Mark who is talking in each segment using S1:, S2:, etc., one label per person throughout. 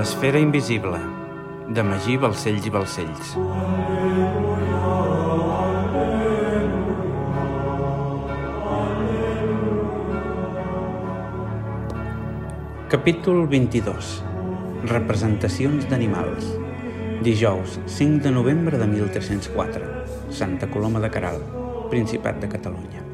S1: L'esfera invisible, de Magí Balcells i Balcells. Capítol 22. Representacions d'animals. Dijous, 5 de novembre de 1304. Santa Coloma de Caral, Principat de Catalunya.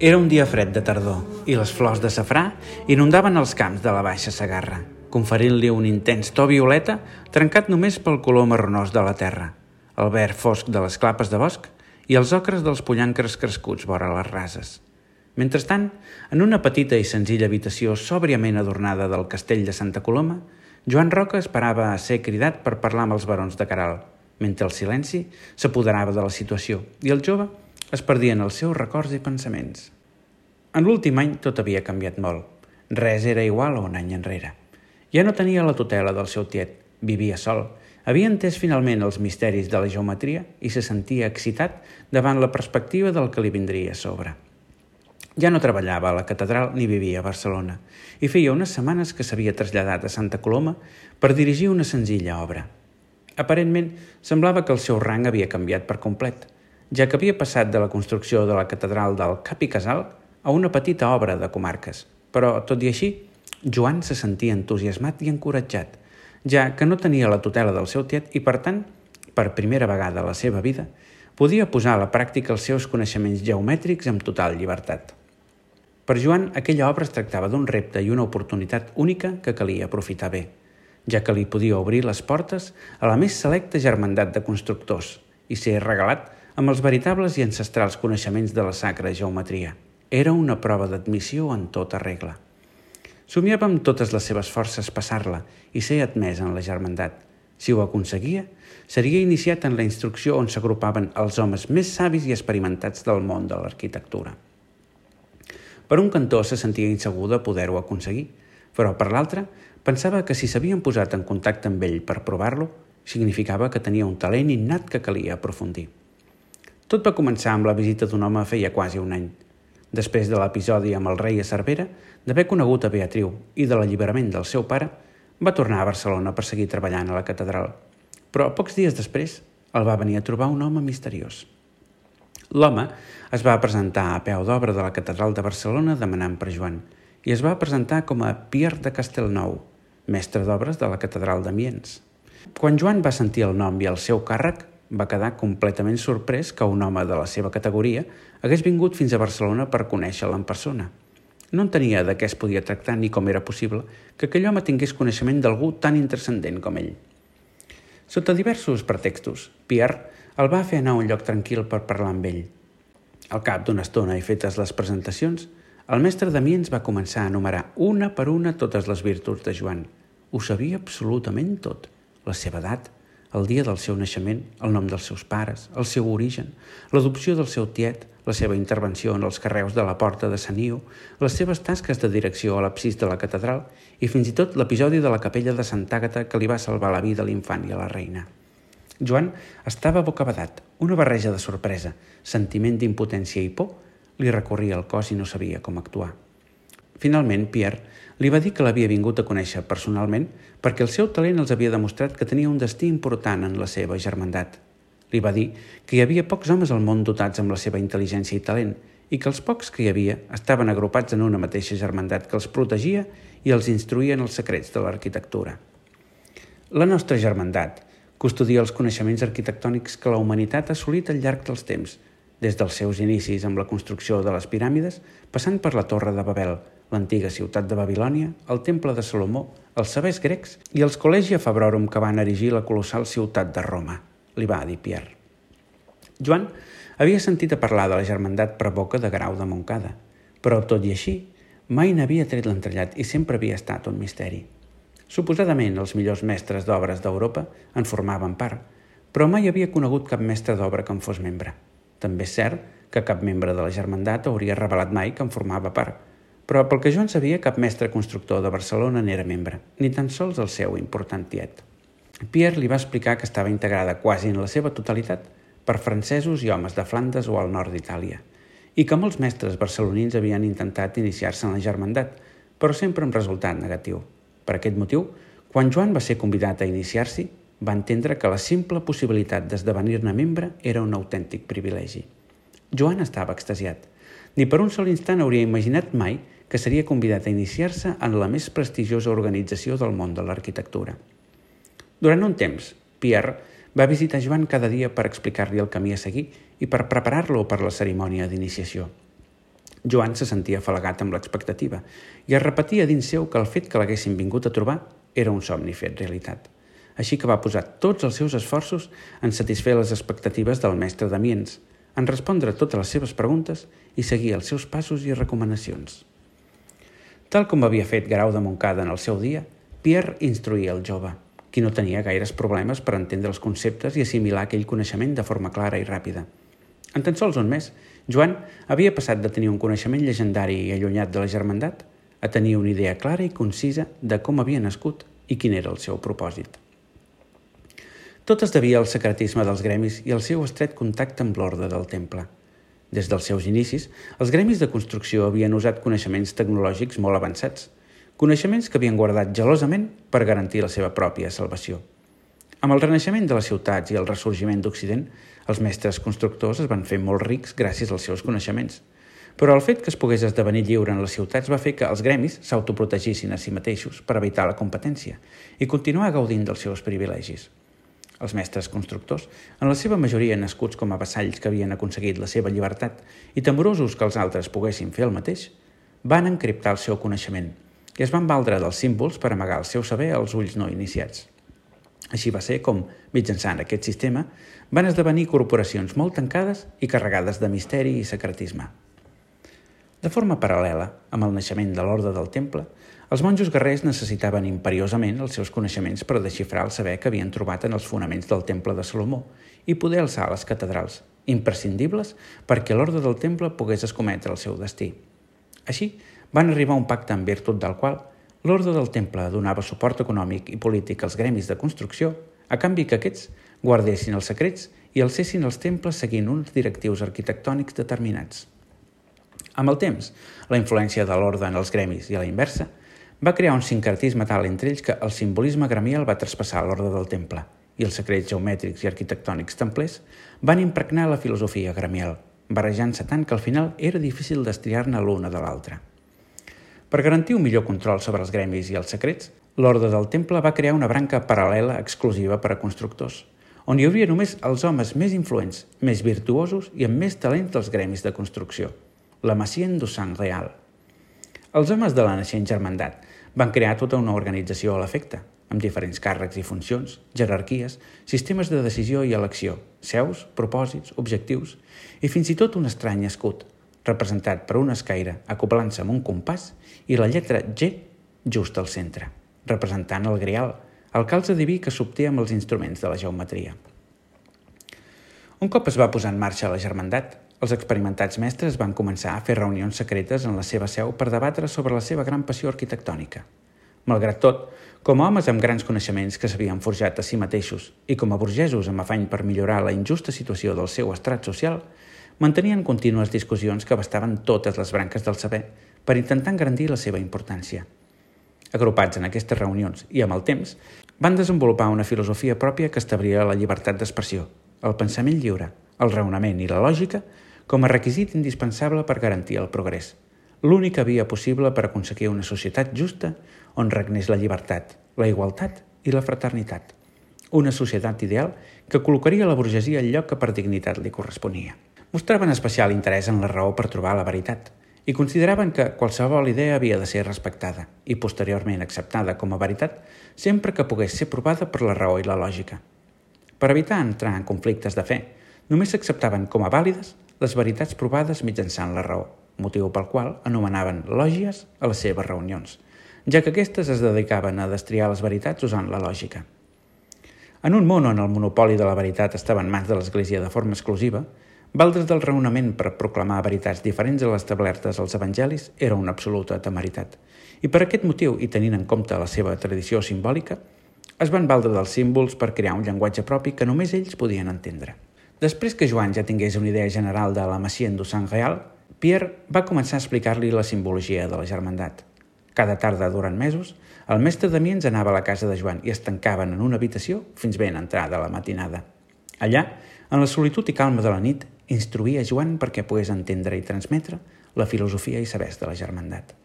S1: Era un dia fred de tardor i les flors de safrà inundaven els camps de la Baixa Sagarra, conferint-li un intens to violeta trencat només pel color marronós de la terra, el verd fosc de les clapes de bosc i els ocres dels pollancres crescuts vora les rases. Mentrestant, en una petita i senzilla habitació sòbriament adornada del castell de Santa Coloma, Joan Roca esperava a ser cridat per parlar amb els barons de Caral, mentre el silenci s'apoderava de la situació i el jove es perdia en els seus records i pensaments. En l'últim any tot havia canviat molt. Res era igual a un any enrere. Ja no tenia la tutela del seu tiet, vivia sol, havia entès finalment els misteris de la geometria i se sentia excitat davant la perspectiva del que li vindria a sobre. Ja no treballava a la catedral ni vivia a Barcelona i feia unes setmanes que s'havia traslladat a Santa Coloma per dirigir una senzilla obra. Aparentment, semblava que el seu rang havia canviat per complet, ja que havia passat de la construcció de la catedral del Cap i Casal a una petita obra de comarques. Però, tot i així, Joan se sentia entusiasmat i encoratjat, ja que no tenia la tutela del seu tiet i, per tant, per primera vegada a la seva vida, podia posar a la pràctica els seus coneixements geomètrics amb total llibertat. Per Joan, aquella obra es tractava d'un repte i una oportunitat única que calia aprofitar bé, ja que li podia obrir les portes a la més selecta germandat de constructors i ser regalat amb els veritables i ancestrals coneixements de la sacra geometria. Era una prova d'admissió en tota regla. Somiava amb totes les seves forces passar-la i ser admès en la germandat. Si ho aconseguia, seria iniciat en la instrucció on s'agrupaven els homes més savis i experimentats del món de l'arquitectura. Per un cantó se sentia insegur de poder-ho aconseguir, però per l'altre pensava que si s'havien posat en contacte amb ell per provar-lo, significava que tenia un talent innat que calia aprofundir. Tot va començar amb la visita d'un home feia quasi un any. Després de l'episodi amb el rei a Cervera, d'haver conegut a Beatriu i de l'alliberament del seu pare, va tornar a Barcelona per seguir treballant a la catedral. Però pocs dies després el va venir a trobar un home misteriós. L'home es va presentar a peu d'obra de la Catedral de Barcelona demanant per Joan i es va presentar com a Pierre de Castelnou, mestre d'obres de la Catedral d'Amiens. Quan Joan va sentir el nom i el seu càrrec, va quedar completament sorprès que un home de la seva categoria hagués vingut fins a Barcelona per conèixer-la en persona. No entenia de què es podia tractar ni com era possible que aquell home tingués coneixement d'algú tan intrascendent com ell. Sota diversos pretextos, Pierre el va fer anar a un lloc tranquil per parlar amb ell. Al cap d'una estona i fetes les presentacions, el mestre Damiens va començar a enumerar una per una totes les virtuts de Joan. Ho sabia absolutament tot. La seva edat, el dia del seu naixement, el nom dels seus pares, el seu origen, l'adopció del seu tiet, la seva intervenció en els carreus de la porta de Saniu, les seves tasques de direcció a l'absis de la catedral i fins i tot l'episodi de la capella de Sant Àgata que li va salvar la vida a l'infant i a la reina. Joan estava bocabadat. Una barreja de sorpresa, sentiment d'impotència i por li recorria el cos i no sabia com actuar. Finalment, Pierre li va dir que l'havia vingut a conèixer personalment perquè el seu talent els havia demostrat que tenia un destí important en la seva germandat. Li va dir que hi havia pocs homes al món dotats amb la seva intel·ligència i talent i que els pocs que hi havia estaven agrupats en una mateixa germandat que els protegia i els instruïa en els secrets de l'arquitectura. La nostra germandat, Custodia els coneixements arquitectònics que la humanitat ha assolit al llarg dels temps, des dels seus inicis amb la construcció de les piràmides, passant per la Torre de Babel, l'antiga ciutat de Babilònia, el Temple de Salomó, els sabers grecs i els Collegia Fabrorum que van erigir la colossal ciutat de Roma, li va dir Pierre. Joan havia sentit a parlar de la germandat per boca de Grau de Montcada, però tot i així mai n'havia tret l'entrellat i sempre havia estat un misteri. Suposadament, els millors mestres d'obres d'Europa en formaven part, però mai havia conegut cap mestre d'obra que en fos membre. També és cert que cap membre de la germandat hauria revelat mai que en formava part, però pel que jo en sabia, cap mestre constructor de Barcelona n'era membre, ni tan sols el seu important tiet. Pierre li va explicar que estava integrada quasi en la seva totalitat per francesos i homes de Flandes o al nord d'Itàlia, i que molts mestres barcelonins havien intentat iniciar-se en la germandat, però sempre amb resultat negatiu. Per aquest motiu, Quan Joan va ser convidat a iniciar-s'hi, va entendre que la simple possibilitat d'esdevenir-ne membre era un autèntic privilegi. Joan estava extasiat. Ni per un sol instant hauria imaginat mai que seria convidat a iniciar-se en la més prestigiosa organització del món de l'arquitectura. Durant un temps, Pierre va visitar Joan cada dia per explicar-li el camí a seguir i per preparar-lo per la cerimònia d'iniciació. Joan se sentia afalagat amb l'expectativa i es repetia dins seu que el fet que l'haguessin vingut a trobar era un somni fet realitat. Així que va posar tots els seus esforços en satisfer les expectatives del mestre Damiens, en respondre totes les seves preguntes i seguir els seus passos i recomanacions. Tal com havia fet Grau de Montcada en el seu dia, Pierre instruïa el jove, qui no tenia gaires problemes per entendre els conceptes i assimilar aquell coneixement de forma clara i ràpida. En tan sols un mes, Joan havia passat de tenir un coneixement llegendari i allunyat de la germandat a tenir una idea clara i concisa de com havia nascut i quin era el seu propòsit. Tot es devia al secretisme dels gremis i al seu estret contacte amb l'ordre del temple. Des dels seus inicis, els gremis de construcció havien usat coneixements tecnològics molt avançats, coneixements que havien guardat gelosament per garantir la seva pròpia salvació. Amb el renaixement de les ciutats i el ressorgiment d'Occident, els mestres constructors es van fer molt rics gràcies als seus coneixements. Però el fet que es pogués esdevenir lliure en les ciutats va fer que els gremis s'autoprotegissin a si mateixos per evitar la competència i continuar gaudint dels seus privilegis. Els mestres constructors, en la seva majoria nascuts com a vassalls que havien aconseguit la seva llibertat i temorosos que els altres poguessin fer el mateix, van encriptar el seu coneixement i es van valdre dels símbols per amagar el seu saber als ulls no iniciats. Així va ser com, mitjançant aquest sistema, van esdevenir corporacions molt tancades i carregades de misteri i secretisme. De forma paral·lela, amb el naixement de l'ordre del temple, els monjos guerrers necessitaven imperiosament els seus coneixements per desxifrar el saber que havien trobat en els fonaments del temple de Salomó i poder alçar les catedrals, imprescindibles perquè l'ordre del temple pogués escometre el seu destí. Així, van arribar a un pacte en virtut del qual l'Orde del Temple donava suport econòmic i polític als gremis de construcció, a canvi que aquests guardessin els secrets i alcessin els temples seguint uns directius arquitectònics determinats. Amb el temps, la influència de l'ordre en els gremis i a la inversa va crear un sincretisme tal entre ells que el simbolisme gremial va traspassar l'ordre del temple i els secrets geomètrics i arquitectònics templers van impregnar la filosofia gremial, barrejant-se tant que al final era difícil destriar-ne l'una de l'altra. Per garantir un millor control sobre els gremis i els secrets, l'Orde del Temple va crear una branca paral·lela exclusiva per a constructors, on hi hauria només els homes més influents, més virtuosos i amb més talent dels gremis de construcció, la Massien du Sang Real. Els homes de la naixent germandat van crear tota una organització a l'efecte, amb diferents càrrecs i funcions, jerarquies, sistemes de decisió i elecció, seus, propòsits, objectius i fins i tot un estrany escut, representat per una escaire acoblant-se amb un compàs i la lletra G just al centre, representant el grial, el calze diví que s'obté amb els instruments de la geometria. Un cop es va posar en marxa la germandat, els experimentats mestres van començar a fer reunions secretes en la seva seu per debatre sobre la seva gran passió arquitectònica. Malgrat tot, com a homes amb grans coneixements que s'havien forjat a si mateixos i com a burgesos amb afany per millorar la injusta situació del seu estrat social, mantenien contínues discussions que abastaven totes les branques del saber per intentar engrandir la seva importància. Agrupats en aquestes reunions i amb el temps, van desenvolupar una filosofia pròpia que establia la llibertat d'expressió, el pensament lliure, el raonament i la lògica com a requisit indispensable per garantir el progrés, l'única via possible per aconseguir una societat justa on regnés la llibertat, la igualtat i la fraternitat. Una societat ideal que col·locaria la burgesia al lloc que per dignitat li corresponia mostraven especial interès en la raó per trobar la veritat i consideraven que qualsevol idea havia de ser respectada i posteriorment acceptada com a veritat sempre que pogués ser provada per la raó i la lògica. Per evitar entrar en conflictes de fe, només s'acceptaven com a vàlides les veritats provades mitjançant la raó, motiu pel qual anomenaven lògies a les seves reunions, ja que aquestes es dedicaven a destriar les veritats usant la lògica. En un món on el monopoli de la veritat estava en mans de l'Església de forma exclusiva, Valdre's del raonament per proclamar veritats diferents a les establertes als evangelis era una absoluta temeritat. I per aquest motiu, i tenint en compte la seva tradició simbòlica, es van valdre dels símbols per crear un llenguatge propi que només ells podien entendre. Després que Joan ja tingués una idea general de la Massien du Sant Real, Pierre va començar a explicar-li la simbologia de la germandat. Cada tarda, durant mesos, El mestre Damiens anava a la casa de Joan i es tancaven en una habitació fins ben entrada la matinada. Allà, en la solitud i calma de la nit, instruïa Joan perquè pogués entendre i transmetre la filosofia i sabers de la germandat.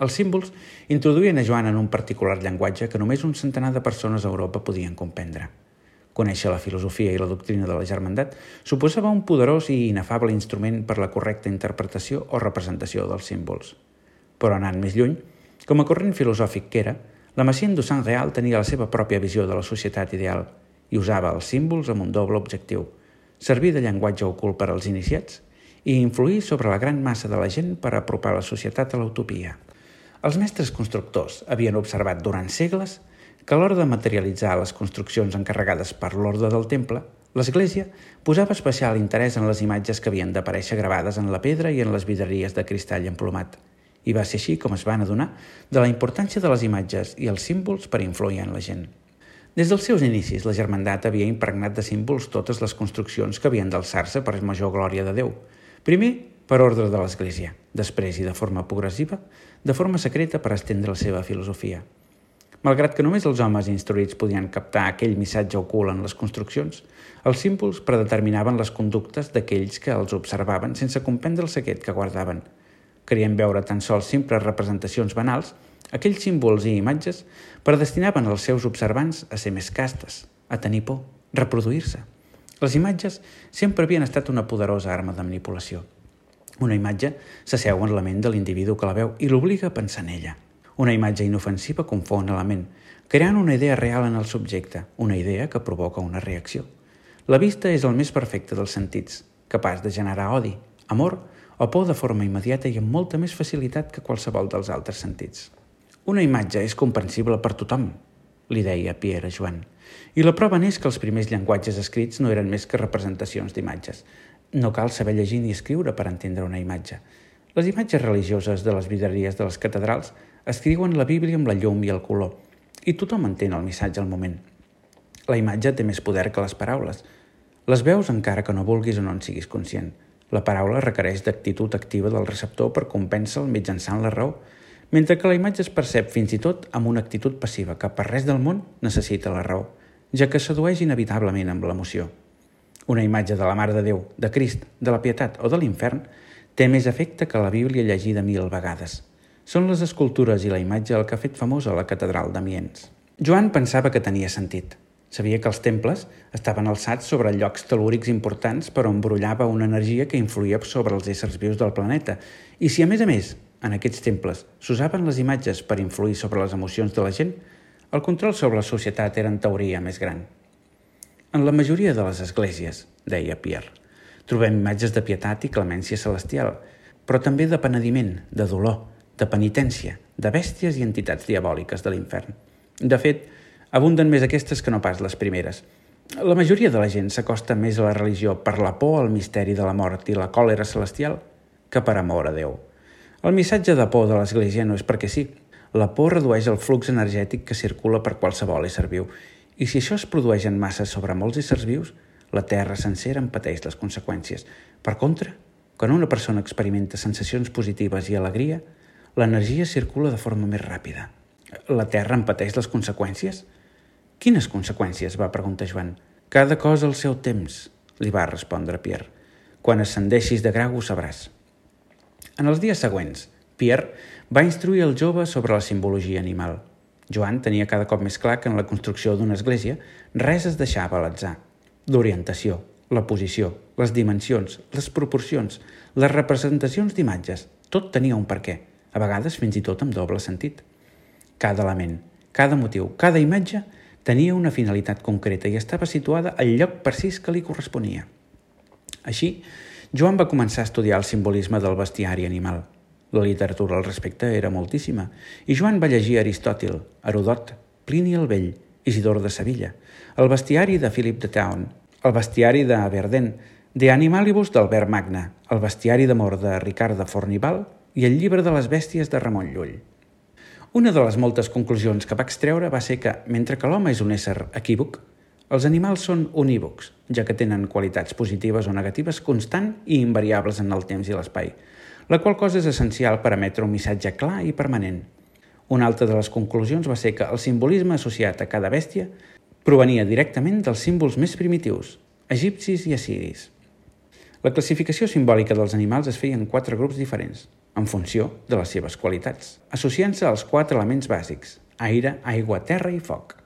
S1: Els símbols introduïen a Joan en un particular llenguatge que només un centenar de persones a Europa podien comprendre. Conèixer la filosofia i la doctrina de la germandat suposava un poderós i inefable instrument per la correcta interpretació o representació dels símbols. Però anant més lluny, com a corrent filosòfic que era, la Machine du Saint Real tenia la seva pròpia visió de la societat ideal i usava els símbols amb un doble objectiu, servir de llenguatge ocult per als iniciats i influir sobre la gran massa de la gent per apropar la societat a l'utopia. Els mestres constructors havien observat durant segles que a l'hora de materialitzar les construccions encarregades per l'ordre del temple, l'Església posava especial interès en les imatges que havien d'aparèixer gravades en la pedra i en les vidreries de cristall emplomat. I va ser així com es van adonar de la importància de les imatges i els símbols per influir en la gent. Des dels seus inicis, la germandat havia impregnat de símbols totes les construccions que havien d'alçar-se per major glòria de Déu. Primer, per ordre de l'Església, després i de forma progressiva, de forma secreta per estendre la seva filosofia. Malgrat que només els homes instruïts podien captar aquell missatge ocult en les construccions, els símbols predeterminaven les conductes d'aquells que els observaven sense comprendre el secret que guardaven. Creien veure tan sols simples representacions banals, aquells símbols i imatges predestinaven els seus observants a ser més castes, a tenir por, reproduir-se. Les imatges sempre havien estat una poderosa arma de manipulació. Una imatge s'asseu en la ment de l'individu que la veu i l'obliga a pensar en ella. Una imatge inofensiva confon la ment, creant una idea real en el subjecte, una idea que provoca una reacció. La vista és el més perfecte dels sentits, capaç de generar odi, amor o por de forma immediata i amb molta més facilitat que qualsevol dels altres sentits. Una imatge és comprensible per tothom, li deia Pierre Joan. I la prova n'és que els primers llenguatges escrits no eren més que representacions d'imatges. No cal saber llegir ni escriure per entendre una imatge. Les imatges religioses de les vidreries de les catedrals escriuen la Bíblia amb la llum i el color, i tothom entén el missatge al moment. La imatge té més poder que les paraules. Les veus encara que no vulguis o no en siguis conscient. La paraula requereix d'actitud activa del receptor per compensar-el mitjançant la raó, mentre que la imatge es percep fins i tot amb una actitud passiva que per res del món necessita la raó, ja que sedueix inevitablement amb l'emoció. Una imatge de la Mare de Déu, de Crist, de la Pietat o de l'infern té més efecte que la Bíblia llegida mil vegades – són les escultures i la imatge el que ha fet famosa la catedral d'Amiens. Joan pensava que tenia sentit. Sabia que els temples estaven alçats sobre llocs telúrics importants per on brollava una energia que influïa sobre els éssers vius del planeta. I si, a més a més, en aquests temples s'usaven les imatges per influir sobre les emocions de la gent, el control sobre la societat era en teoria més gran. En la majoria de les esglésies, deia Pierre, trobem imatges de pietat i clemència celestial, però també de penediment, de dolor, de penitència, de bèsties i entitats diabòliques de l'infern. De fet, abunden més aquestes que no pas les primeres. La majoria de la gent s'acosta més a la religió per la por al misteri de la mort i la còlera celestial que per amor a Déu. El missatge de por de l'Església no és perquè sí. La por redueix el flux energètic que circula per qualsevol ésser viu i si això es produeix en massa sobre molts éssers vius, la Terra sencera en pateix les conseqüències. Per contra, quan una persona experimenta sensacions positives i alegria, l'energia circula de forma més ràpida. La Terra en pateix les conseqüències? Quines conseqüències? va preguntar Joan. Cada cosa al seu temps, li va respondre Pierre. Quan ascendeixis de grau ho sabràs. En els dies següents, Pierre va instruir el jove sobre la simbologia animal. Joan tenia cada cop més clar que en la construcció d'una església res es deixava a l'atzar. L'orientació, la posició, les dimensions, les proporcions, les representacions d'imatges, tot tenia un per què a vegades fins i tot amb doble sentit. Cada element, cada motiu, cada imatge tenia una finalitat concreta i estava situada al lloc precís que li corresponia. Així, Joan va començar a estudiar el simbolisme del bestiari animal. La literatura al respecte era moltíssima, i Joan va llegir Aristòtil, Herodot, Plini el Vell, Isidor de Sevilla, el bestiari de Philip de Town, el bestiari de Verden, De Animalibus d'Albert Magna, el bestiari d'amor de Ricard de Fornival i el llibre de les bèsties de Ramon Llull. Una de les moltes conclusions que va extreure va ser que, mentre que l'home és un ésser equívoc, els animals són unívocs, ja que tenen qualitats positives o negatives constant i invariables en el temps i l'espai, la qual cosa és essencial per emetre un missatge clar i permanent. Una altra de les conclusions va ser que el simbolisme associat a cada bèstia provenia directament dels símbols més primitius, egipcis i assiris. La classificació simbòlica dels animals es feia en quatre grups diferents, en funció de les seves qualitats, associant-se als quatre elements bàsics, aire, aigua, terra i foc.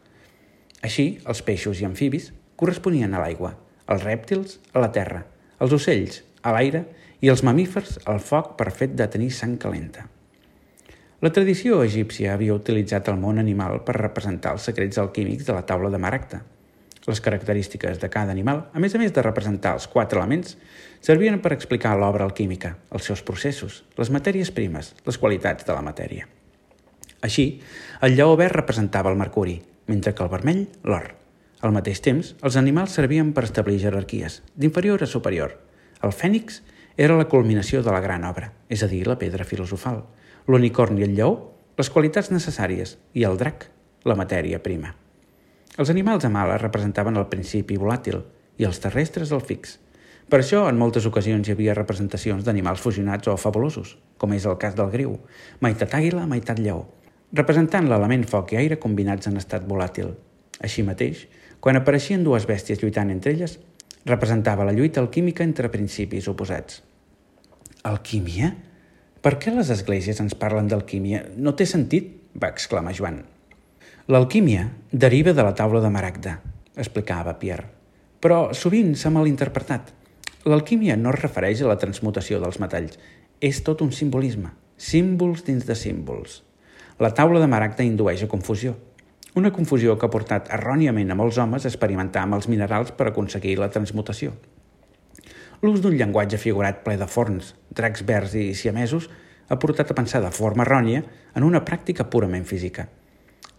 S1: Així, els peixos i amfibis corresponien a l'aigua, els rèptils a la terra, els ocells a l'aire i els mamífers al foc per fet de tenir sang calenta. La tradició egípcia havia utilitzat el món animal per representar els secrets alquímics de la taula de Maragta. Les característiques de cada animal, a més a més de representar els quatre elements, servien per explicar l'obra alquímica, els seus processos, les matèries primes, les qualitats de la matèria. Així, el lleó verd representava el mercuri, mentre que el vermell, l'or. Al mateix temps, els animals servien per establir jerarquies, d'inferior a superior. El fènix era la culminació de la gran obra, és a dir, la pedra filosofal, l'unicorn i el lleó, les qualitats necessàries, i el drac, la matèria prima. Els animals amb ales representaven el principi volàtil i els terrestres el fix. Per això, en moltes ocasions hi havia representacions d'animals fusionats o fabulosos, com és el cas del griu, meitat àguila, meitat lleó, representant l'element foc i aire combinats en estat volàtil. Així mateix, quan apareixien dues bèsties lluitant entre elles, representava la lluita alquímica entre principis oposats. Alquímia? Per què les esglésies ens parlen d'alquímia? No té sentit, va exclamar Joan. L'alquímia deriva de la taula de Maragda, explicava Pierre, però sovint s'ha malinterpretat. L'alquímia no es refereix a la transmutació dels metalls, és tot un simbolisme, símbols dins de símbols. La taula de Maragda indueix a confusió, una confusió que ha portat erròniament a molts homes a experimentar amb els minerals per aconseguir la transmutació. L'ús d'un llenguatge figurat ple de forns, dracs verds i siamesos ha portat a pensar de forma errònia en una pràctica purament física.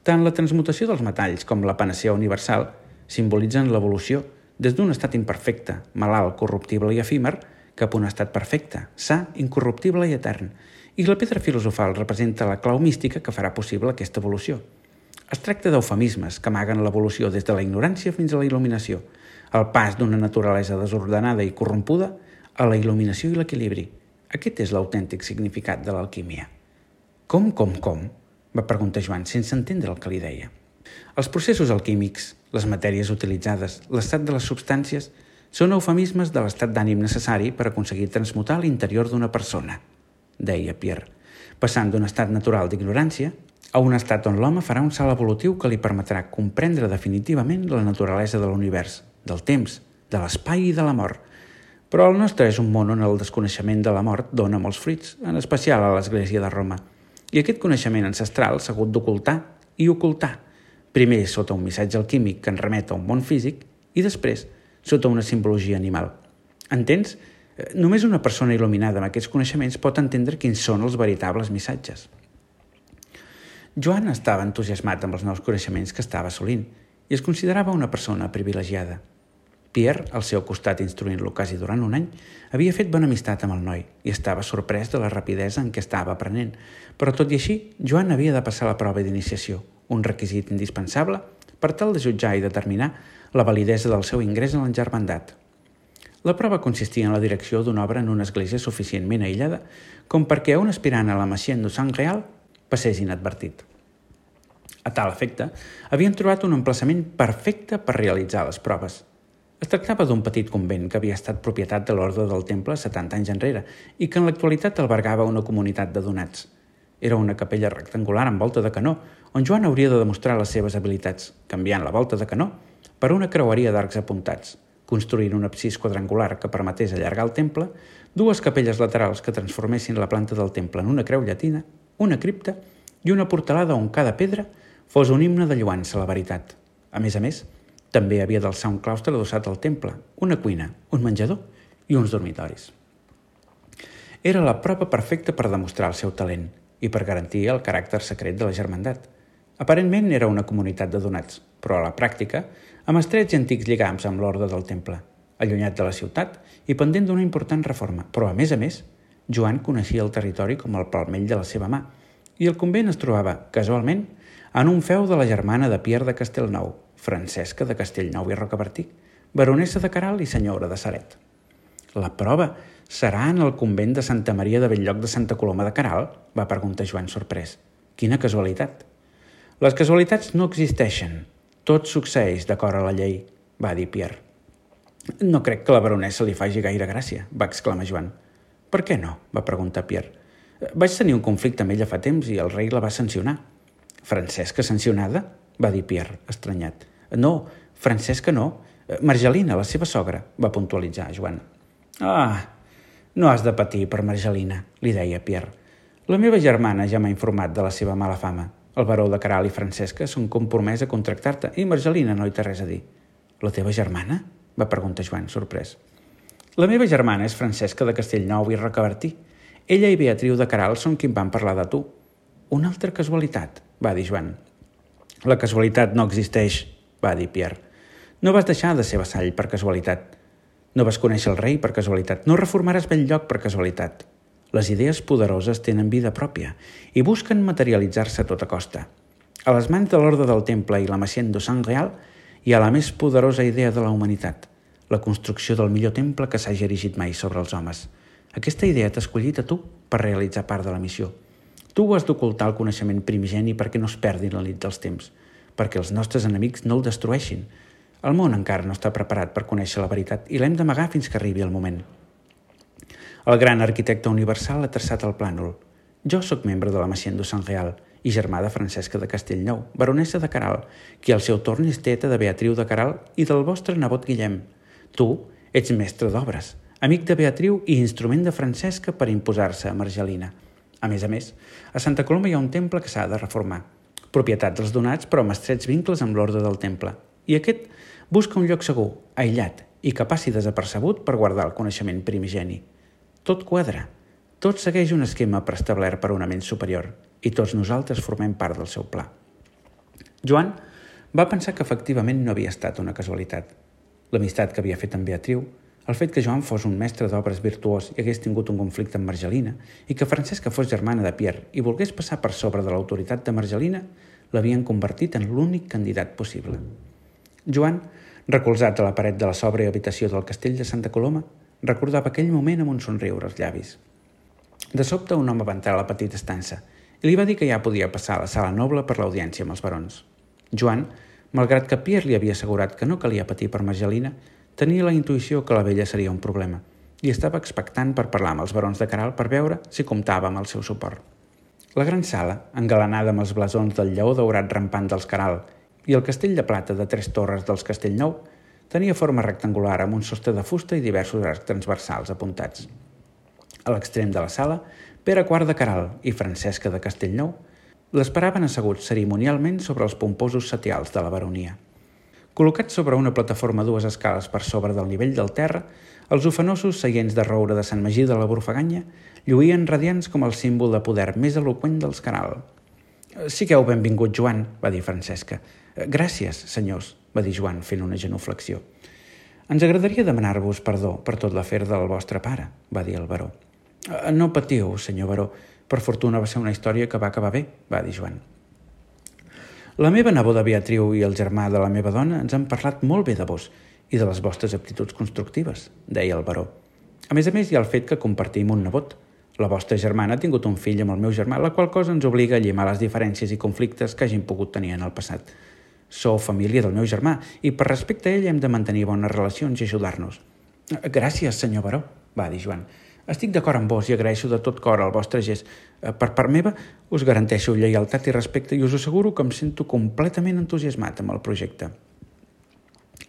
S1: Tant la transmutació dels metalls com la panacea universal simbolitzen l'evolució des d'un estat imperfecte, malalt, corruptible i efímer, cap a un estat perfecte, sa, incorruptible i etern. I la pedra filosofal representa la clau mística que farà possible aquesta evolució. Es tracta d'eufemismes que amaguen l'evolució des de la ignorància fins a la il·luminació, el pas d'una naturalesa desordenada i corrompuda a la il·luminació i l'equilibri. Aquest és l'autèntic significat de l'alquímia. Com, com, com? Va preguntar Joan, sense entendre el que li deia. Els processos alquímics, les matèries utilitzades, l'estat de les substàncies, són eufemismes de l'estat d'ànim necessari per aconseguir transmutar l'interior d'una persona, deia Pierre, passant d'un estat natural d'ignorància a un estat on l'home farà un salt evolutiu que li permetrà comprendre definitivament la naturalesa de l'univers, del temps, de l'espai i de la mort. Però el nostre és un món on el desconeixement de la mort dona molts fruits, en especial a l'Església de Roma. I aquest coneixement ancestral s'ha hagut d'ocultar i ocultar, primer sota un missatge alquímic que en remet a un món físic i després sota una simbologia animal. Entens? Eh, només una persona il·luminada amb aquests coneixements pot entendre quins són els veritables missatges. Joan estava entusiasmat amb els nous coneixements que estava assolint i es considerava una persona privilegiada. Pierre, al seu costat instruint-lo quasi durant un any, havia fet bona amistat amb el noi i estava sorprès de la rapidesa en què estava aprenent. Però tot i així, Joan havia de passar la prova d'iniciació, un requisit indispensable per tal de jutjar i determinar la validesa del seu ingrés en l'engermandat. La prova consistia en la direcció d'una obra en una església suficientment aïllada com perquè un aspirant a la Machine de Sant Real passés inadvertit. A tal efecte, havien trobat un emplaçament perfecte per realitzar les proves – es tractava d'un petit convent que havia estat propietat de l'Ordre del Temple 70 anys enrere i que en l'actualitat albergava una comunitat de donats. Era una capella rectangular amb volta de canó, on Joan hauria de demostrar les seves habilitats, canviant la volta de canó per una creueria d'arcs apuntats, construint un absis quadrangular que permetés allargar el temple, dues capelles laterals que transformessin la planta del temple en una creu llatina, una cripta i una portalada on cada pedra fos un himne de lluança a la veritat. A més a més, també havia d'alçar un claustre adossat al temple, una cuina, un menjador i uns dormitoris. Era la prova perfecta per demostrar el seu talent i per garantir el caràcter secret de la germandat. Aparentment era una comunitat de donats, però a la pràctica, amb estrets i antics lligams amb l'ordre del temple, allunyat de la ciutat i pendent d'una important reforma. Però, a més a més, Joan coneixia el territori com el palmell de la seva mà i el convent es trobava, casualment, en un feu de la germana de Pierre de Castelnou, Francesca de Castellnou i Rocabertí, baronessa de Caral i senyora de Saret. La prova serà en el convent de Santa Maria de Belllloc de Santa Coloma de Caral? va preguntar Joan sorprès. Quina casualitat. Les casualitats no existeixen. Tot succeeix d'acord a la llei, va dir Pierre. No crec que la baronessa li faci gaire gràcia, va exclamar Joan. Per què no? va preguntar Pierre. Vaig tenir un conflicte amb ella fa temps i el rei la va sancionar. Francesca sancionada? va dir Pierre, estranyat. No, Francesca no. Margelina, la seva sogra, va puntualitzar Joan. Ah, no has de patir per Margelina, li deia Pierre. La meva germana ja m'ha informat de la seva mala fama. El baró de Caral i Francesca són compromès a contractar-te i Margelina no hi té res a dir. La teva germana? va preguntar Joan, sorprès. La meva germana és Francesca de Castellnou i Rocabertí. Ella i Beatriu de Caral són qui em van parlar de tu. Una altra casualitat, va dir Joan. La casualitat no existeix, va dir Pierre. No vas deixar de ser vassall per casualitat. No vas conèixer el rei per casualitat. No reformaràs bell lloc per casualitat. Les idees poderoses tenen vida pròpia i busquen materialitzar-se a tota costa. A les mans de l'ordre del temple i la Macienne de Sant Real hi ha la més poderosa idea de la humanitat, la construcció del millor temple que s'hagi erigit mai sobre els homes. Aquesta idea t'ha escollit a tu per realitzar part de la missió. Tu has d'ocultar el coneixement primigeni perquè no es perdi la nit dels temps, perquè els nostres enemics no el destrueixin. El món encara no està preparat per conèixer la veritat i l'hem d'amagar fins que arribi el moment. El gran arquitecte universal ha traçat el plànol. Jo sóc membre de la Maciendo Sant Real i germà de Francesca de Castellnou, baronessa de Caral, qui al seu torn és teta de Beatriu de Caral i del vostre nebot Guillem. Tu ets mestre d'obres, amic de Beatriu i instrument de Francesca per imposar-se a Margelina. A més a més, a Santa Coloma hi ha un temple que s'ha de reformar. Propietat dels donats, però amb estrets vincles amb l'ordre del temple. I aquest busca un lloc segur, aïllat i que passi desapercebut per guardar el coneixement primigeni. Tot quadra. Tot segueix un esquema preestablert per una ment superior i tots nosaltres formem part del seu pla. Joan va pensar que efectivament no havia estat una casualitat. L'amistat que havia fet amb Beatriu, el fet que Joan fos un mestre d'obres virtuós i hagués tingut un conflicte amb Margelina i que Francesca fos germana de Pierre i volgués passar per sobre de l'autoritat de Margelina l'havien convertit en l'únic candidat possible. Joan, recolzat a la paret de la sòbria habitació del castell de Santa Coloma, recordava aquell moment amb un somriure als llavis. De sobte un home va entrar a la petita estança i li va dir que ja podia passar a la sala noble per l'audiència amb els barons. Joan, malgrat que Pierre li havia assegurat que no calia patir per Margelina, Tenia la intuïció que la vella seria un problema i estava expectant per parlar amb els barons de Caral per veure si comptava amb el seu suport. La gran sala, engalanada amb els blasons del lleó daurat rampant dels Caral i el castell de plata de tres torres dels Castellnou, tenia forma rectangular amb un sostre de fusta i diversos arcs transversals apuntats. A l'extrem de la sala, Pere IV de Caral i Francesca de Castellnou l'esperaven asseguts cerimonialment sobre els pomposos setials de la baronia. Col·locats sobre una plataforma dues escales per sobre del nivell del terra, els ofenosos seients de roure de Sant Magí de la Burfaganya lluïen radiants com el símbol de poder més eloqüent dels Canal. Sigueu benvingut, Joan, va dir Francesca. Gràcies, senyors, va dir Joan fent una genuflexió. Ens agradaria demanar-vos perdó per tot l'afer del vostre pare, va dir el baró. No patiu, senyor baró. Per fortuna va ser una història que va acabar bé, va dir Joan. La meva neboda Beatriu i el germà de la meva dona ens han parlat molt bé de vos i de les vostres aptituds constructives, deia el baró. A més a més, hi ha el fet que compartim un nebot. La vostra germana ha tingut un fill amb el meu germà, la qual cosa ens obliga a llimar les diferències i conflictes que hagin pogut tenir en el passat. Sou família del meu germà i per respecte a ell hem de mantenir bones relacions i ajudar-nos. Gràcies, senyor baró, va dir Joan. Estic d'acord amb vos i agraeixo de tot cor el vostre gest. Eh, per part meva, us garanteixo lleialtat i respecte i us asseguro que em sento completament entusiasmat amb el projecte.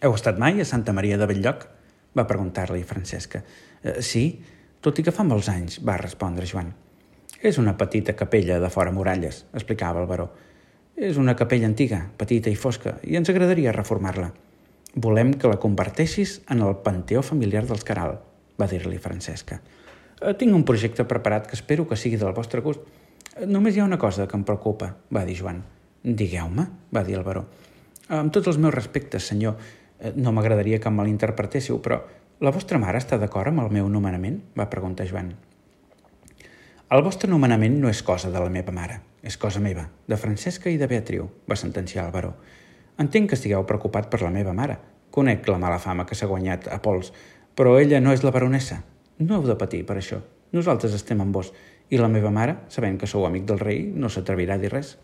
S1: Heu estat mai a Santa Maria de Belllloc? va preguntar-li Francesca. Eh, sí, tot i que fa molts anys, va respondre Joan. És una petita capella de fora muralles, explicava el baró. És una capella antiga, petita i fosca, i ens agradaria reformar-la. Volem que la converteixis en el panteó familiar dels Caral, va dir-li Francesca. Eh, tinc un projecte preparat que espero que sigui del vostre gust. Eh, només hi ha una cosa que em preocupa, va dir Joan. Digueu-me, va dir el baró. Amb tots els meus respectes, senyor, eh, no m'agradaria que em malinterpretéssiu, però la vostra mare està d'acord amb el meu nomenament? va preguntar Joan. El vostre nomenament no és cosa de la meva mare, és cosa meva, de Francesca i de Beatriu, va sentenciar el baró. Entenc que estigueu preocupat per la meva mare. Conec la mala fama que s'ha guanyat a pols, però ella no és la baronessa, no heu de patir per això. Nosaltres estem amb vos
S2: I la meva mare, sabent que sou amic del rei, no s'atrevirà a dir res.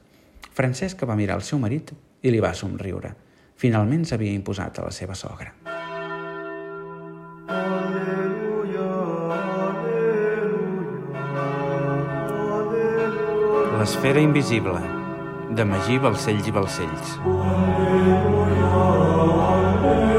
S2: Francesc va mirar el seu marit i li va somriure. Finalment s'havia imposat a la seva sogra. L'esfera invisible, de Magí Balcells i Balcells. Aleluia, aleluia.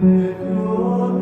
S2: Petrus